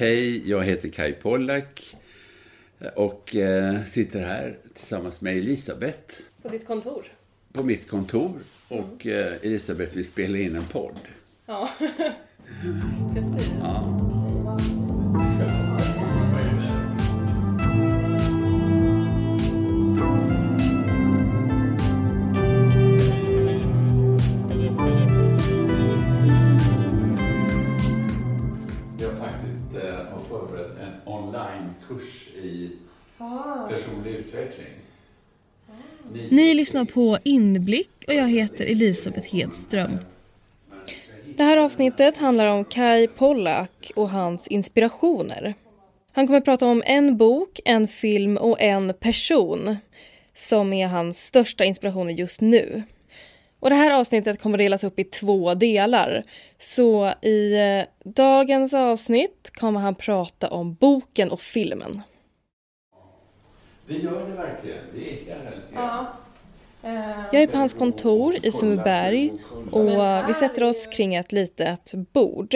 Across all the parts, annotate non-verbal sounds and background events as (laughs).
Hej, jag heter Kai Pollak och eh, sitter här tillsammans med Elisabeth På ditt kontor? på mitt kontor. Och eh, Elisabeth vill spela in en podd. Ja, (laughs) precis. Jag personlig utveckling. Ni lyssnar på Inblick och jag heter Elisabeth Hedström. Det här avsnittet handlar om Kai Pollak och hans inspirationer. Han kommer att prata om en bok, en film och en person som är hans största inspirationer just nu. Och det här avsnittet kommer att delas upp i två delar. Så i eh, dagens avsnitt kommer han prata om boken och filmen. Det gör det verkligen. Det ekar väldigt ja. Jag är på hans kontor i Sundbyberg och vi sätter oss kring ett litet bord.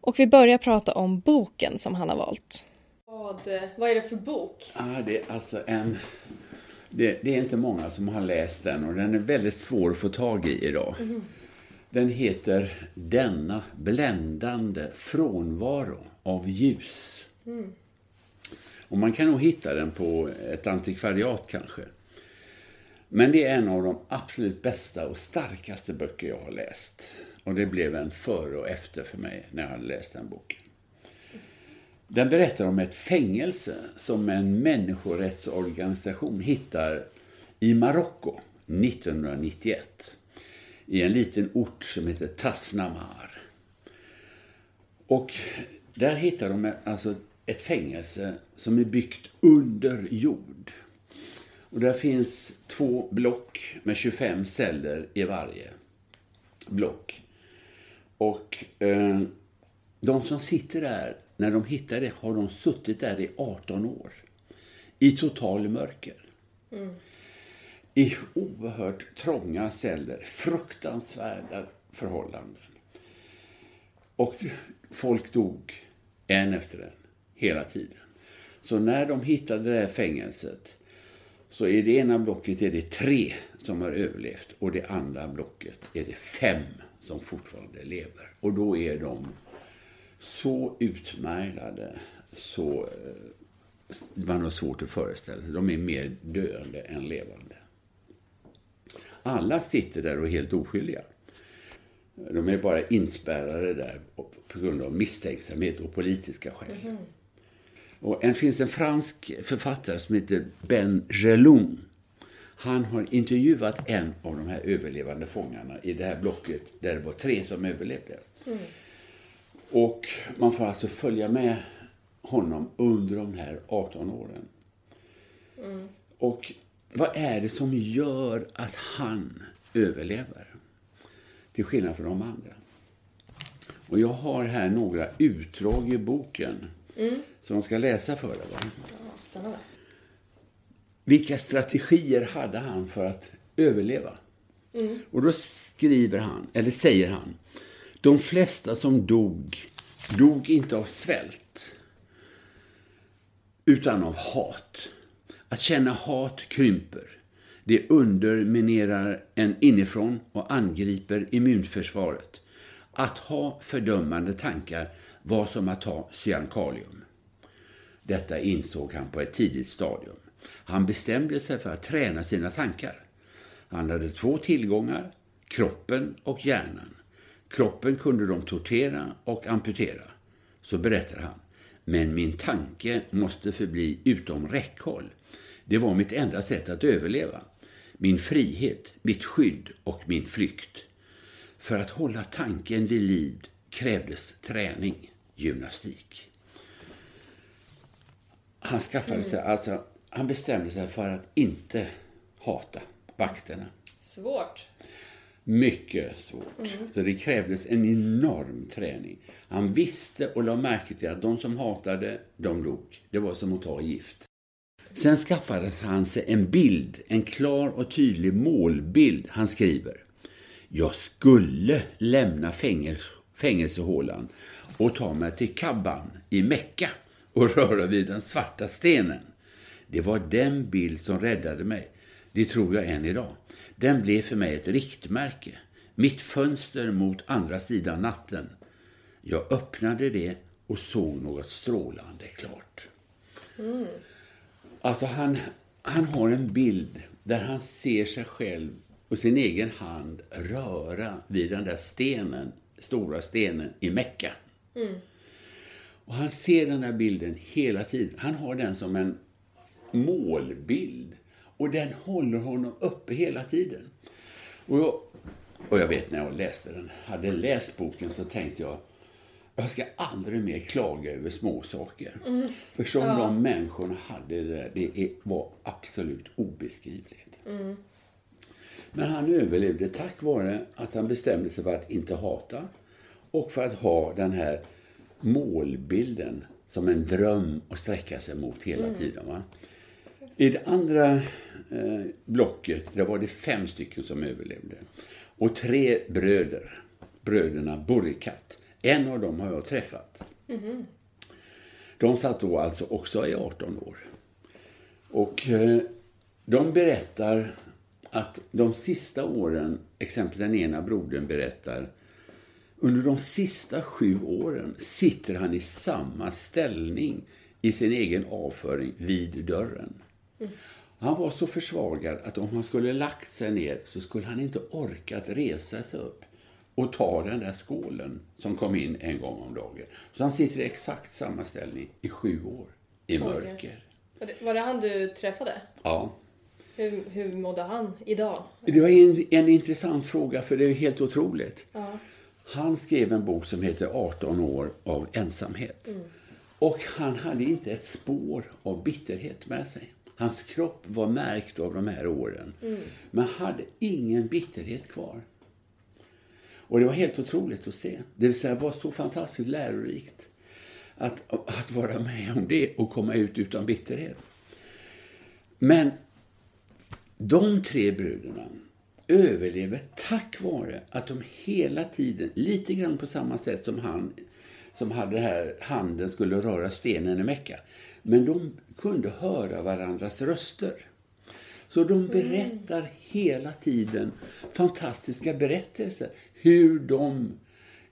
Och vi börjar prata om boken som han har valt. Vad, vad är det för bok? Ah, det är alltså en... Det, det är inte många som har läst den och den är väldigt svår att få tag i idag. Den heter Denna bländande frånvaro av ljus. Och man kan nog hitta den på ett antikvariat kanske. Men det är en av de absolut bästa och starkaste böcker jag har läst. Och det blev en före och efter för mig när jag hade läst den boken. Den berättar om ett fängelse som en människorättsorganisation hittar i Marocko 1991. I en liten ort som heter Tasnamar. Och där hittar de alltså ett fängelse som är byggt under jord. Och där finns två block med 25 celler i varje block. Och eh, de som sitter där, när de hittar det, har de suttit där i 18 år. I total mörker. I oerhört trånga celler, fruktansvärda förhållanden. Och folk dog en efter en, hela tiden. Så när de hittade det här fängelset så i det ena blocket är det tre som har överlevt och det andra blocket är det fem som fortfarande lever. Och då är de så utmärglade så eh, man har svårt att föreställa sig. De är mer döende än levande. Alla sitter där och är helt oskyldiga. De är bara inspärrade där på grund av misstänksamhet och politiska skäl. Mm-hmm. Och en, finns en fransk författare som heter Ben Gelung. Han har intervjuat en av de här överlevande fångarna i det här blocket där det var tre som överlevde. Och man får alltså följa med honom under de här 18 åren. Och vad är det som gör att han överlever? Till skillnad från de andra. Och jag har här några utdrag i boken som de ska läsa för dig. Va? Spännande. Vilka strategier hade han för att överleva? Och då skriver han, eller säger han, de flesta som dog, dog inte av svält, utan av hat. Att känna hat krymper. Det underminerar en inifrån och angriper immunförsvaret. Att ha fördömande tankar var som att ta cyankalium. Detta insåg han på ett tidigt stadium. Han bestämde sig för att träna sina tankar. Han hade två tillgångar, kroppen och hjärnan. Kroppen kunde de tortera och amputera. Så berättar han. Men min tanke måste förbli utom räckhåll. Det var mitt enda sätt att överleva. Min frihet, mitt skydd och min flykt. För att hålla tanken vid liv krävdes träning, gymnastik. Han skaffade sig, alltså, han bestämde sig för att inte hata vakterna. Svårt. Mycket svårt. Så det krävdes en enorm träning. Han visste och la märke till att de som hatade, de dog. Det var som att ta gift. Sen skaffade han sig en bild, en klar och tydlig målbild. Han skriver. Jag skulle lämna fängel, fängelsehålan och ta mig till Kabban i Mecka och röra vid den svarta stenen. Det var den bild som räddade mig. Det tror jag än idag. Den blev för mig ett riktmärke. Mitt fönster mot andra sidan natten. Jag öppnade det och såg något strålande klart. Mm. Alltså han, han har en bild där han ser sig själv och sin egen hand röra vid den där stenen, stora stenen i Mecka. Mm. Och han ser den där bilden hela tiden. Han har den som en målbild. Och den håller honom uppe hela tiden. Och jag, och jag vet när jag läste den, hade läst boken så tänkte jag jag ska aldrig mer klaga över små saker. Mm. För som ja. de människorna hade det där, det var absolut obeskrivligt. Mm. Men han överlevde tack vare att han bestämde sig för att inte hata och för att ha den här målbilden som en dröm att sträcka sig mot hela mm. tiden. Va? I det andra eh, blocket där var det fem stycken som överlevde. Och tre bröder, bröderna Burkat. En av dem har jag träffat. Mm. De satt då alltså också i 18 år. Och eh, de berättar att de sista åren, exempelvis den ena brodern berättar, under de sista sju åren sitter han i samma ställning i sin egen avföring vid dörren. Han var så försvagad att om han skulle lagt sig ner så skulle han inte orkat resa sig upp och ta den där skålen som kom in en gång om dagen. Så han sitter i exakt samma ställning i sju år, i mörker. Var det han du träffade? Ja. Hur, hur mådde han idag? Det var en, en intressant fråga, för det är helt otroligt. Ja. Han skrev en bok som heter 18 år av ensamhet. Mm. Och han hade inte ett spår av bitterhet med sig. Hans kropp var märkt av de här åren. Mm. Men hade ingen bitterhet kvar. Och det var helt otroligt att se. Det vill säga, var så fantastiskt lärorikt att, att vara med om det och komma ut utan bitterhet. Men de tre bröderna överlever tack vare att de hela tiden, lite grann på samma sätt som han som hade det här handen skulle röra stenen i Mecka. Men de kunde höra varandras röster. Så de berättar hela tiden fantastiska berättelser. Hur de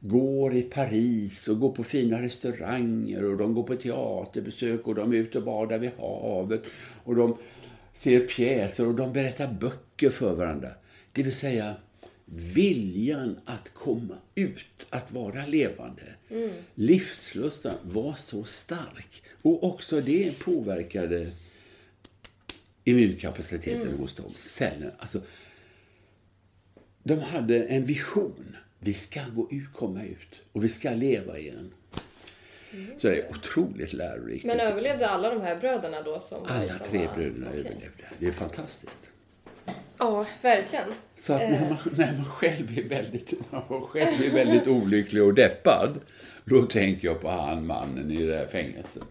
går i Paris och går på fina restauranger och de går på teaterbesök och de är ute och badar vid havet och de ser pjäser och de berättar böcker för varandra. Det vill säga viljan att komma ut, att vara levande. Mm. Livslusten var så stark. Och också det påverkade immunkapaciteten mm. hos dem, cellerna. Alltså, de hade en vision. Vi ska gå ut, komma ut och vi ska leva igen. Mm. Så det är otroligt lärorikt. Men överlevde alla de här bröderna då? Som alla tre bröderna okay. överlevde. Det är fantastiskt. Ja, verkligen. Så att när man, när man, själv, är väldigt, man själv är väldigt olycklig och deppad, då tänker jag på han mannen i det här fängelset.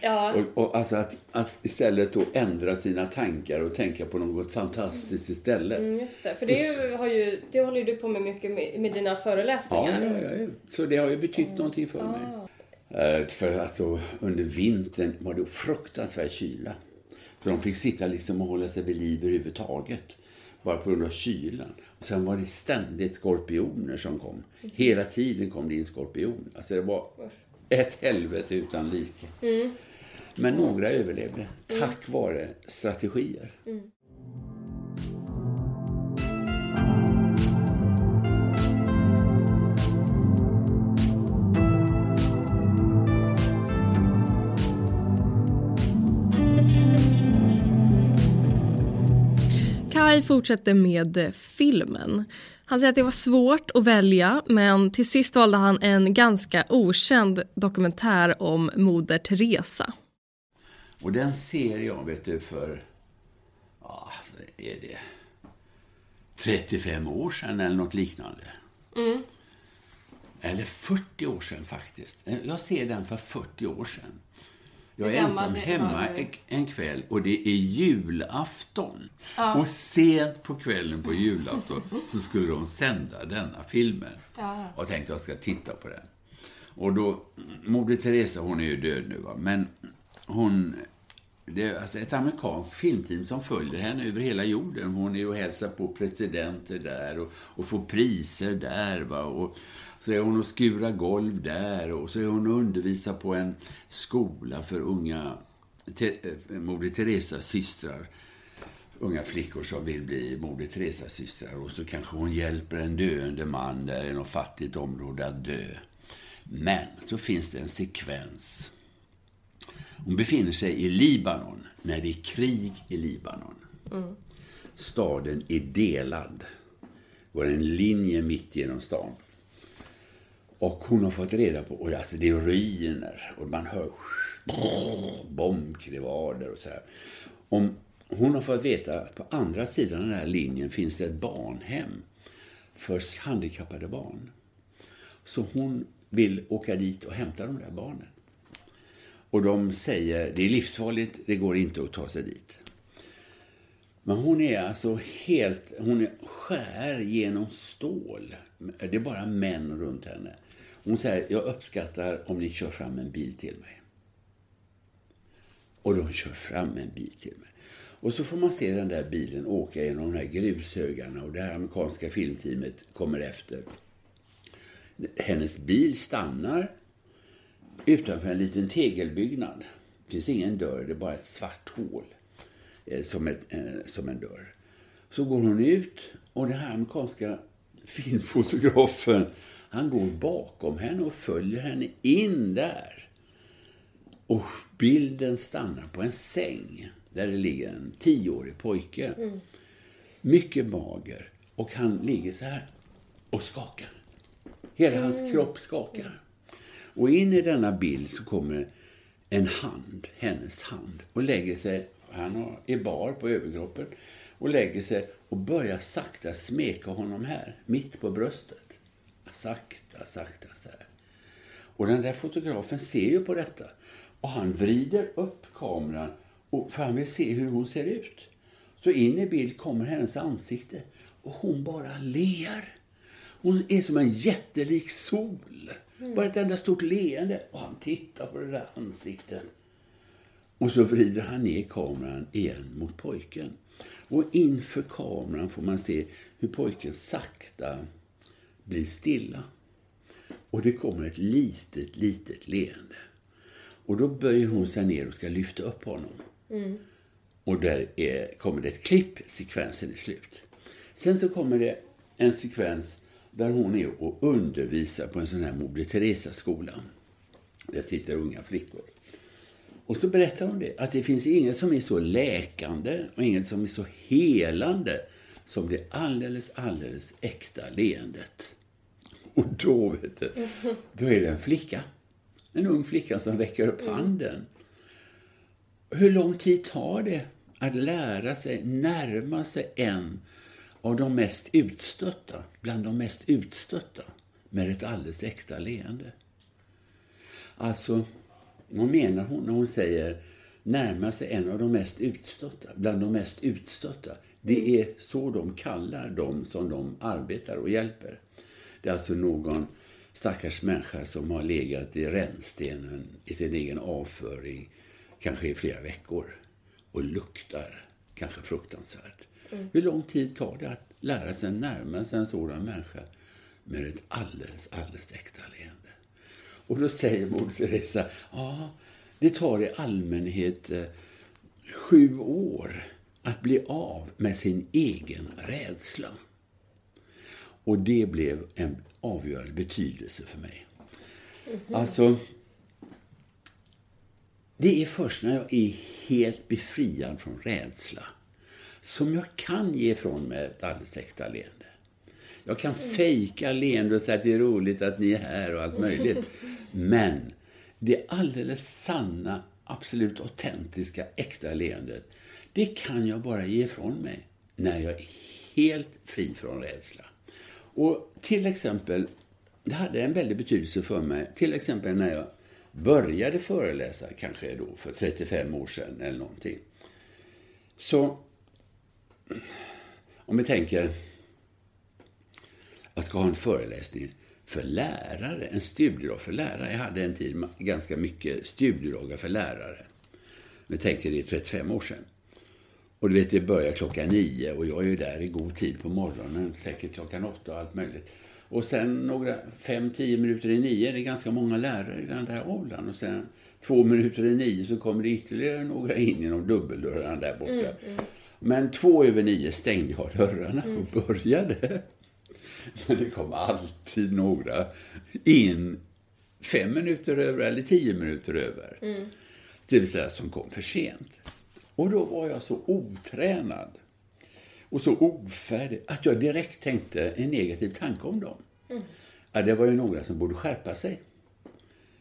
Ja. Och, och, alltså att, att istället då ändra sina tankar och tänka på något fantastiskt istället. Mm, just det, för det, ju, har ju, det håller du på med mycket med, med dina föreläsningar. Ja, ja, ja, så det har ju betytt mm. någonting för mig. Uh, för alltså under vintern var det fruktansvärd kyla. Så de fick sitta liksom och hålla sig vid liv överhuvudtaget. Bara på grund av kylan. Och sen var det ständigt skorpioner som kom. Hela tiden kom det in skorpioner. Alltså det var ett helvete utan like. Mm. Men några överlevde tack vare strategier. Mm. Kai fortsätter med filmen. Han säger att det var svårt att välja men till sist valde han en ganska okänd dokumentär om Moder Teresa. Och den ser jag, vet du, för... Ja, är det 35 år sedan eller något liknande. Mm. Eller 40 år sedan faktiskt. Jag ser den för 40 år sedan. Jag är ensam hemma en kväll och det är julafton. Ja. Och sent på kvällen på julafton så skulle de sända denna filmen. Ja. Och tänkte jag ska titta på den. Och då, Moder Teresa, hon är ju död nu va, men hon, det är alltså ett amerikanskt filmteam som följer henne över hela jorden. Hon är och hälsar på presidenter där och, och får priser där va. Och så är hon och skurar golv där och så är hon och undervisar på en skola för unga eh, Moder Teresas systrar unga flickor som vill bli Moder Teresas systrar. Och så kanske hon hjälper en döende man där i något fattigt område att dö. Men så finns det en sekvens. Hon befinner sig i Libanon när det är krig i Libanon. Mm. Staden är delad. Det går en linje mitt genom stan. Och hon har fått reda på, och alltså det är ruiner och man hör bombkrevader och så här. Om hon har fått veta att på andra sidan den här linjen finns det ett barnhem för handikappade barn. Så hon vill åka dit och hämta de där barnen. Och de säger, det är livsfarligt, det går inte att ta sig dit. Men hon är alltså helt, hon är skär genom stål. Det är bara män runt henne. Hon säger, jag uppskattar om ni kör fram en bil till mig. Och de kör fram en bil till mig. Och så får man se den där bilen åka genom de här grushögarna och det här amerikanska filmteamet kommer efter. Hennes bil stannar utanför en liten tegelbyggnad. Det finns ingen dörr, det är bara ett svart hål eh, som, ett, eh, som en dörr. Så går hon ut och det här amerikanska filmfotografen han går bakom henne och följer henne in där. Och bilden stannar på en säng där det ligger en tioårig pojke. Mm. Mycket mager. Och han ligger så här och skakar. Hela hans mm. kropp skakar. Och in i denna bild så kommer en hand, hennes hand, och lägger sig, han är bar på överkroppen, och lägger sig och börjar sakta smeka honom här, mitt på bröstet. Sakta, sakta så här. Och den där fotografen ser ju på detta. Och han vrider upp kameran och för han vill se hur hon ser ut. Så in i bild kommer hennes ansikte och hon bara ler. Hon är som en jättelik sol. Mm. Bara ett enda stort leende. Och han tittar på det där ansiktet. Och så vrider han ner kameran igen mot pojken. Och inför kameran får man se hur pojken sakta blir stilla. Och det kommer ett litet, litet leende. Och då böjer hon sig ner och ska lyfta upp honom. Mm. Och där är, kommer det ett klipp, sekvensen är slut. Sen så kommer det en sekvens där hon är och undervisar på en sån här Moder Teresa-skola. Där sitter unga flickor. Och så berättar hon det, att det finns inget som är så läkande och inget som är så helande som det alldeles, alldeles äkta leendet. Och då, vet du, då är det en flicka. En ung flicka som räcker upp handen. Hur lång tid tar det att lära sig närma sig en av de mest utstötta, bland de mest utstötta, med ett alldeles äkta leende? Alltså, vad menar hon när hon säger närma sig en av de mest utstötta, bland de mest utstötta? Det är så de kallar dem som de arbetar och hjälper. Det är alltså någon stackars människa som har legat i rännstenen i sin egen avföring kanske i flera veckor och luktar kanske fruktansvärt. Mm. Hur lång tid tar det att lära sig närma sig en sådan människa med ett alldeles, alldeles äkta leende? Och då säger Moder Teresa, ja, det tar i allmänhet eh, sju år att bli av med sin egen rädsla. Och det blev en avgörande betydelse för mig. Mm -hmm. Alltså, det är först när jag är helt befriad från rädsla som jag kan ge ifrån mig ett alldeles äkta leende. Jag kan mm. fejka leende och säga att det är roligt att ni är här och allt möjligt. (laughs) Men det alldeles sanna, absolut autentiska, äkta leendet, det kan jag bara ge ifrån mig när jag är helt fri från rädsla. Och till exempel, det hade en väldig betydelse för mig, till exempel när jag började föreläsa, kanske då för 35 år sedan eller någonting. Så, om vi tänker, jag ska ha en föreläsning för lärare, en studiedag för lärare. Jag hade en tid ganska mycket studiedagar för lärare. Vi tänker det är 35 år sedan. Och du vet, det börjar klockan nio och jag är ju där i god tid på morgonen, säkert klockan åtta och allt möjligt. Och sen några fem, tio minuter i nio, det är ganska många lärare i den där åldern. Och sen två minuter i nio så kommer det ytterligare några in genom dubbeldörrarna där borta. Mm, mm. Men två över nio stängde jag dörrarna och mm. började. (laughs) Men det kom alltid några in fem minuter över eller tio minuter över. Mm. Det vill säga som kom för sent. Och då var jag så otränad och så ofärdig att jag direkt tänkte en negativ tanke om dem. Mm. Ja, det var ju några som borde skärpa sig.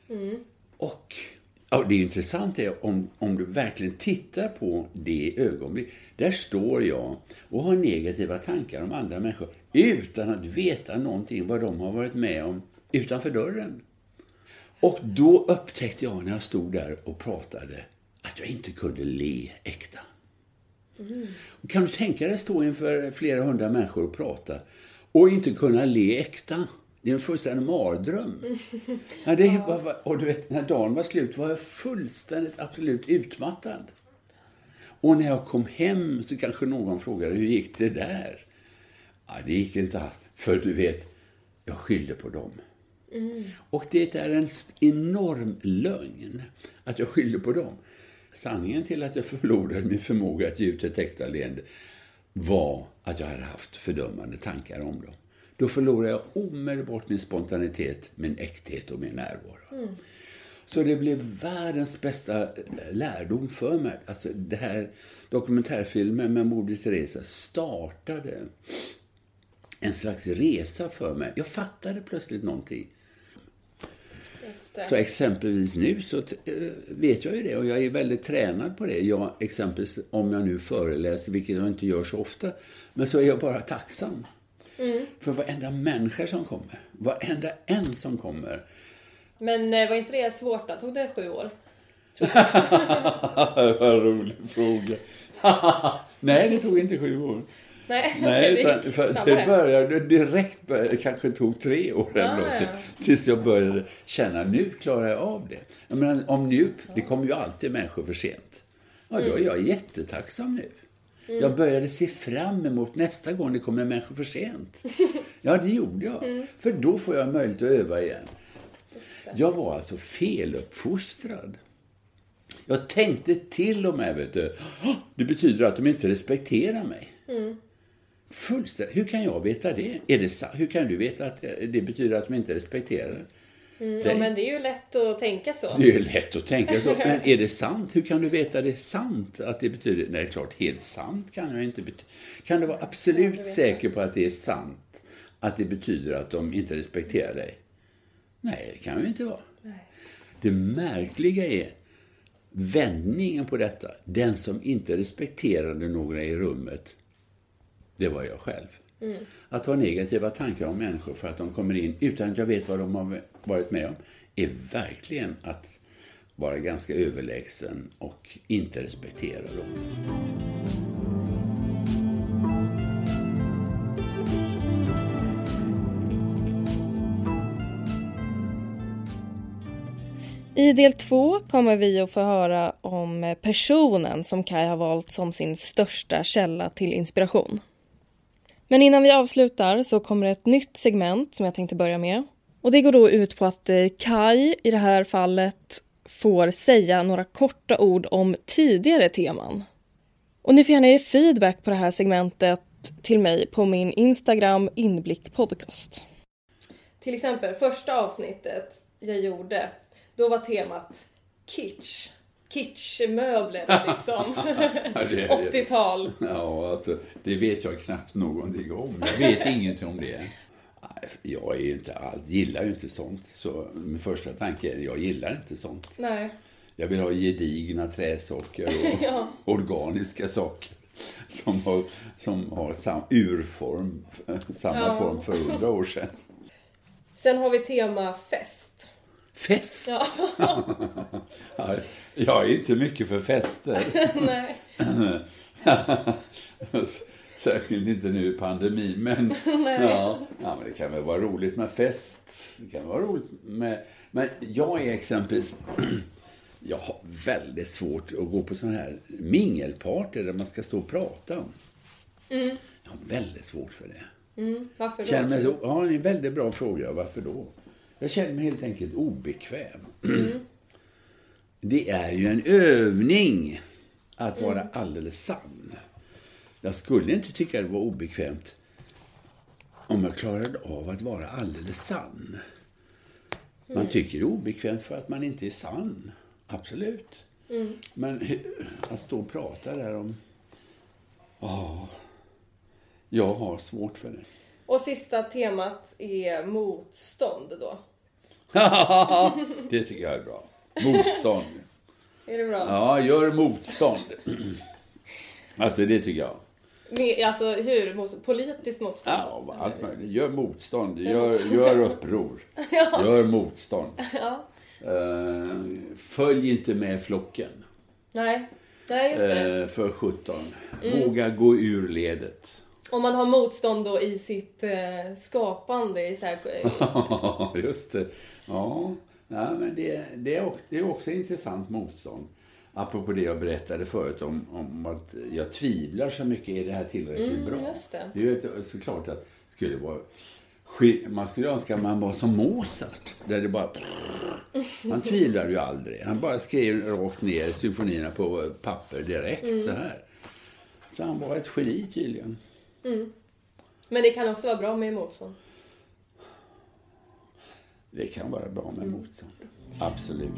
Mm. Och ja, det intressanta är om, om du verkligen tittar på det ögonblick. Där står jag och har negativa tankar om andra människor utan att veta någonting vad de har varit med om utanför dörren. Och då upptäckte jag när jag stod där och pratade att jag inte kunde le äkta. Mm. Kan du tänka dig stå inför flera hundra människor och prata och inte kunna le äkta? Det är en fullständig mardröm. (laughs) Ja, det var, och du vet, när dagen var slut var jag fullständigt absolut utmattad. Och när jag kom hem så kanske någon frågade hur gick det där? Ja, det gick inte alls. För du vet, jag skyllde på dem. Mm. Och det är en enorm lögn att jag skyllde på dem. Sanningen till att jag förlorade min förmåga att ge ut ett äkta leende var att jag hade haft fördömande tankar om dem. Då förlorade jag omedelbart min spontanitet, min äkthet och min närvaro. Mm. Så det blev världens bästa lärdom för mig. Alltså det här dokumentärfilmen med Moder Teresa startade en slags resa för mig. Jag fattade plötsligt någonting. Så exempelvis nu så eh, vet jag ju det och jag är väldigt tränad på det. Jag, exempelvis om jag nu föreläser, vilket jag inte gör så ofta, men så är jag bara tacksam. Mm. För varenda människa som kommer, varenda en som kommer. Men eh, var inte det svårt då? Tog det sju år? (laughs) Vad rolig fråga. (laughs) Nej, det tog inte sju år. Nej, Nej (laughs) utan, för det började direkt, började, det kanske tog tre år eller ah, något, ja. tills jag började känna, nu klarar jag av det. Jag menar, om nu, det kommer ju alltid människor för sent. Ja, då är jag jättetacksam nu. Mm. Jag började se fram emot nästa gång det kommer människor för sent. Ja, det gjorde jag. Mm. För då får jag möjlighet att öva igen. Jag var alltså feluppfostrad. Jag tänkte till och med, vet du, det betyder att de inte respekterar mig. Mm. Fullständigt. Hur kan jag veta det? Är det hur kan du veta att det betyder att de inte respekterar mm, ja, men det är ju lätt att tänka så. Det är ju lätt att tänka så. Men (laughs) är det sant? Hur kan du veta det är sant? Att det betyder... Nej, klart, helt sant kan jag inte betyda. Kan du vara absolut ja, säker på att det är sant? Att det betyder att de inte respekterar dig? Nej, det kan ju inte vara. Nej. Det märkliga är vändningen på detta. Den som inte respekterade några i rummet det var jag själv. Mm. Att ha negativa tankar om människor för att de kommer in utan att jag vet vad de har varit med om är verkligen att vara ganska överlägsen och inte respektera dem. I del två kommer vi att få höra om personen som Kai har valt som sin största källa till inspiration. Men innan vi avslutar så kommer ett nytt segment som jag tänkte börja med. Och det går då ut på att eh, Kai i det här fallet får säga några korta ord om tidigare teman. Och ni får gärna ge feedback på det här segmentet till mig på min Instagram inblick podcast. Till exempel första avsnittet jag gjorde, då var temat kitsch kitschmöbler (laughs) liksom. ja, 80-tal. Ja, alltså, det vet jag knappt någonting om. Jag vet (laughs) ingenting om det. Jag är ju inte allt, gillar ju inte sånt. Så min första tanke är, jag gillar inte sånt. Nej. Jag vill ha gedigna träsaker och (laughs) ja. organiska saker. Som har, som har sam, urform, samma ja. form för hundra år sedan. Sen har vi tema fest. Fest? (laughs) Ja. jag är inte mycket för fester. (laughs) Nej. (laughs) Särskilt inte nu i pandemin. Men, ja, ja, men det kan väl vara roligt med fest. Det kan vara roligt med... Men jag är exempelvis... (clears throat) Jag har väldigt svårt att gå på sådana här mingelparty där man ska stå och prata. Mm. Jag har väldigt svårt för det. Mm. Varför då? Känner mig så, ja, det är en väldigt bra fråga. Varför då? Jag känner mig helt enkelt obekväm. Mm. Det är ju en övning att vara mm. alldeles sann. Jag skulle inte tycka det var obekvämt om jag klarade av att vara alldeles sann. Man mm. tycker det är obekvämt för att man inte är sann. Absolut. Mm. Men att stå och prata där om... Ja, jag har svårt för det. Och sista temat är motstånd då? (laughs) det tycker jag är bra. Motstånd. är det bra? Ja, gör motstånd. alltså det tycker jag. Alltså hur? Politiskt motstånd? Ja, allt möjligt. Gör motstånd. Gör, gör uppror. (laughs) ja. Gör motstånd. Ja. Uh, följ inte med flocken. Nej, Nej just det. Uh, för 17. Mm. Våga gå ur ledet. Om man har motstånd då i sitt uh, skapande. I så här, (laughs) just det. Ja, ja men det, det, är också, det är också intressant motstånd. Apropå det jag berättade förut om, om att jag tvivlar så mycket. Är det här tillräckligt mm, bra? Just det. det är ju såklart att det skulle vara man skulle önska att man var som Mozart. Där det bara... (laughs) Han tvivlade ju aldrig. Han bara skrev rakt ner symfonierna på papper direkt mm. så här. Så han var ett geni tydligen. Mm. Men det kan också vara bra med motstånd? Det kan vara bra med motstånd. Absolut.